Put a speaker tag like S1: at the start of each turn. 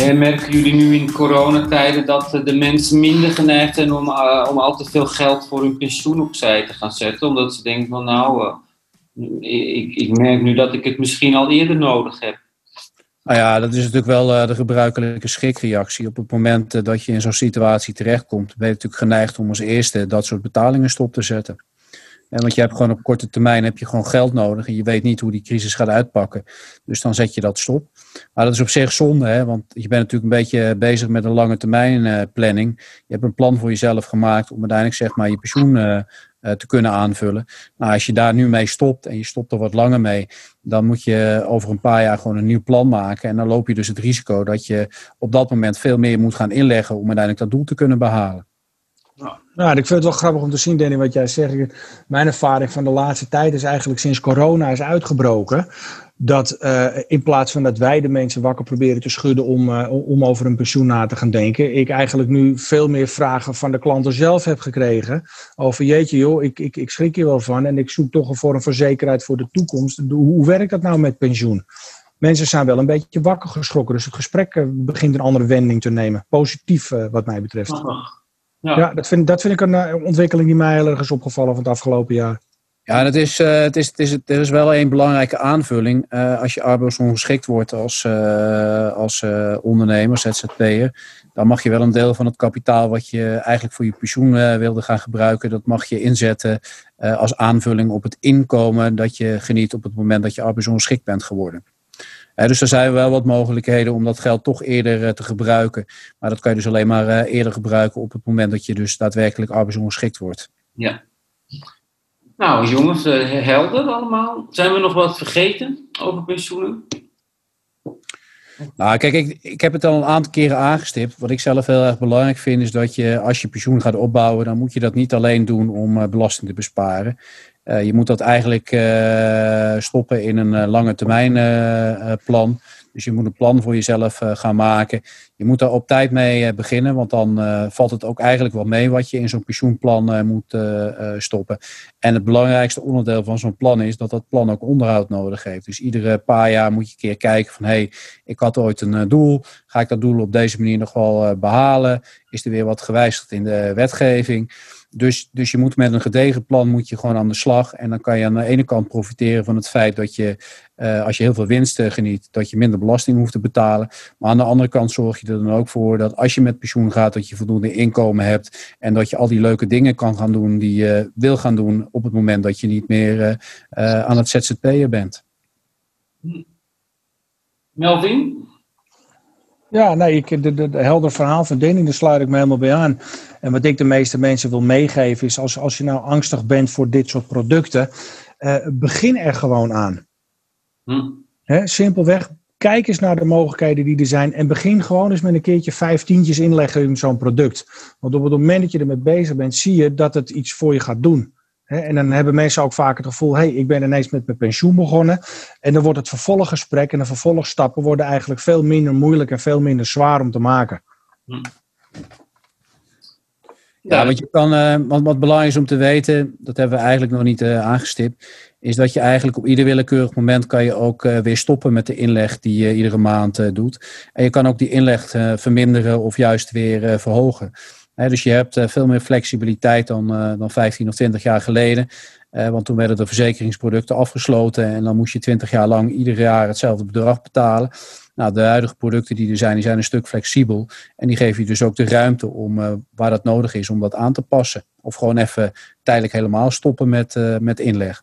S1: En merken jullie nu in coronatijden dat de mensen minder geneigd zijn om, uh, om al te veel geld voor hun pensioen opzij te gaan zetten? Omdat ze denken van nou, uh, ik, ik merk nu dat ik het misschien al eerder nodig heb.
S2: Nou ja, dat is natuurlijk wel de gebruikelijke schrikreactie. Op het moment dat je in zo'n situatie terechtkomt, ben je natuurlijk geneigd om als eerste dat soort betalingen stop te zetten. En want je hebt gewoon op korte termijn heb je gewoon geld nodig en je weet niet hoe die crisis gaat uitpakken. Dus dan zet je dat stop. Maar dat is op zich zonde, hè? want je bent natuurlijk een beetje bezig met een lange termijn uh, planning. Je hebt een plan voor jezelf gemaakt om uiteindelijk zeg maar je pensioen uh, te kunnen aanvullen. Nou, als je daar nu mee stopt en je stopt er wat langer mee, dan moet je over een paar jaar gewoon een nieuw plan maken. En dan loop je dus het risico dat je op dat moment veel meer moet gaan inleggen om uiteindelijk dat doel te kunnen behalen.
S3: Nou, ik vind het wel grappig om te zien, Danny, wat jij zegt. Mijn ervaring van de laatste tijd is eigenlijk sinds corona is uitgebroken. Dat uh, in plaats van dat wij de mensen wakker proberen te schudden om, uh, om over een pensioen na te gaan denken, ik eigenlijk nu veel meer vragen van de klanten zelf heb gekregen. Over jeetje joh, ik, ik, ik schrik hier wel van en ik zoek toch een vorm van zekerheid voor de toekomst. Hoe werkt dat nou met pensioen? Mensen zijn wel een beetje wakker geschrokken, dus het gesprek eh, begint een andere wending te nemen. Positief wat mij betreft. Ja, ja dat, vind, dat vind ik een ontwikkeling die mij heel erg is opgevallen van het afgelopen jaar.
S2: Ja, dat is, uh, het is, het is, er is wel een belangrijke aanvulling. Uh, als je arbeidsongeschikt wordt als, uh, als ondernemer, ZZP'er, dan mag je wel een deel van het kapitaal wat je eigenlijk voor je pensioen wilde gaan gebruiken, dat mag je inzetten als aanvulling op het inkomen dat je geniet op het moment dat je arbeidsongeschikt bent geworden. Dus er zijn wel wat mogelijkheden om dat geld toch eerder te gebruiken. Maar dat kan je dus alleen maar eerder gebruiken op het moment dat je dus daadwerkelijk arbeidsongeschikt wordt.
S1: Ja. Nou, jongens, uh, helder allemaal. Zijn we nog wat vergeten over pensioenen?
S2: Nou, kijk, ik, ik heb het al een aantal keren aangestipt. Wat ik zelf heel erg belangrijk vind, is dat je als je pensioen gaat opbouwen, dan moet je dat niet alleen doen om belasting te besparen. Uh, je moet dat eigenlijk stoppen in een lange termijn plan. Dus je moet een plan voor jezelf gaan maken. Je moet daar op tijd mee beginnen, want dan valt het ook eigenlijk wel mee wat je in zo'n pensioenplan moet stoppen. En het belangrijkste onderdeel van zo'n plan is dat dat plan ook onderhoud nodig heeft. Dus iedere paar jaar moet je een keer kijken van hé, hey, ik had ooit een doel. Ga ik dat doel op deze manier nog wel behalen? Is er weer wat gewijzigd in de wetgeving? Dus, dus je moet met een gedegen plan moet je gewoon aan de slag. En dan kan je aan de ene kant profiteren van het feit dat je, uh, als je heel veel winst geniet, dat je minder belasting hoeft te betalen. Maar aan de andere kant zorg je er dan ook voor dat als je met pensioen gaat, dat je voldoende inkomen hebt. En dat je al die leuke dingen kan gaan doen die je wil gaan doen op het moment dat je niet meer uh, uh, aan het ZZP'en bent.
S1: Melvin?
S3: Ja, nee, ik, de, de, de helder verhaal van Danny, daar sluit ik me helemaal bij aan. En wat ik de meeste mensen wil meegeven is, als, als je nou angstig bent voor dit soort producten, uh, begin er gewoon aan. Hm. He, simpelweg, kijk eens naar de mogelijkheden die er zijn en begin gewoon eens met een keertje vijf tientjes inleggen in zo'n product. Want op het moment dat je ermee bezig bent, zie je dat het iets voor je gaat doen. En dan hebben mensen ook vaak het gevoel, hé, hey, ik ben ineens met mijn pensioen begonnen. En dan wordt het vervolggesprek en de vervolgstappen worden eigenlijk veel minder moeilijk en veel minder zwaar om te maken. Hm.
S2: Ja, want je kan, uh, wat, wat belangrijk is om te weten, dat hebben we eigenlijk nog niet uh, aangestipt, is dat je eigenlijk op ieder willekeurig moment kan je ook uh, weer stoppen met de inleg die je iedere maand doet. En je kan ook die inleg verminderen of juist weer verhogen dus je hebt eh, veel meer flexibiliteit dan, uh, dan 15 of 20 jaar geleden. Uh, want toen werden de verzekeringsproducten afgesloten en dan moest je 20 jaar lang ieder jaar hetzelfde bedrag betalen. Nou, de huidige producten die er zijn, die zijn een stuk flexibel. En die geven je dus ook de ruimte om, waar dat nodig is, om dat aan te passen. Of gewoon even tijdelijk helemaal stoppen met, met inleg.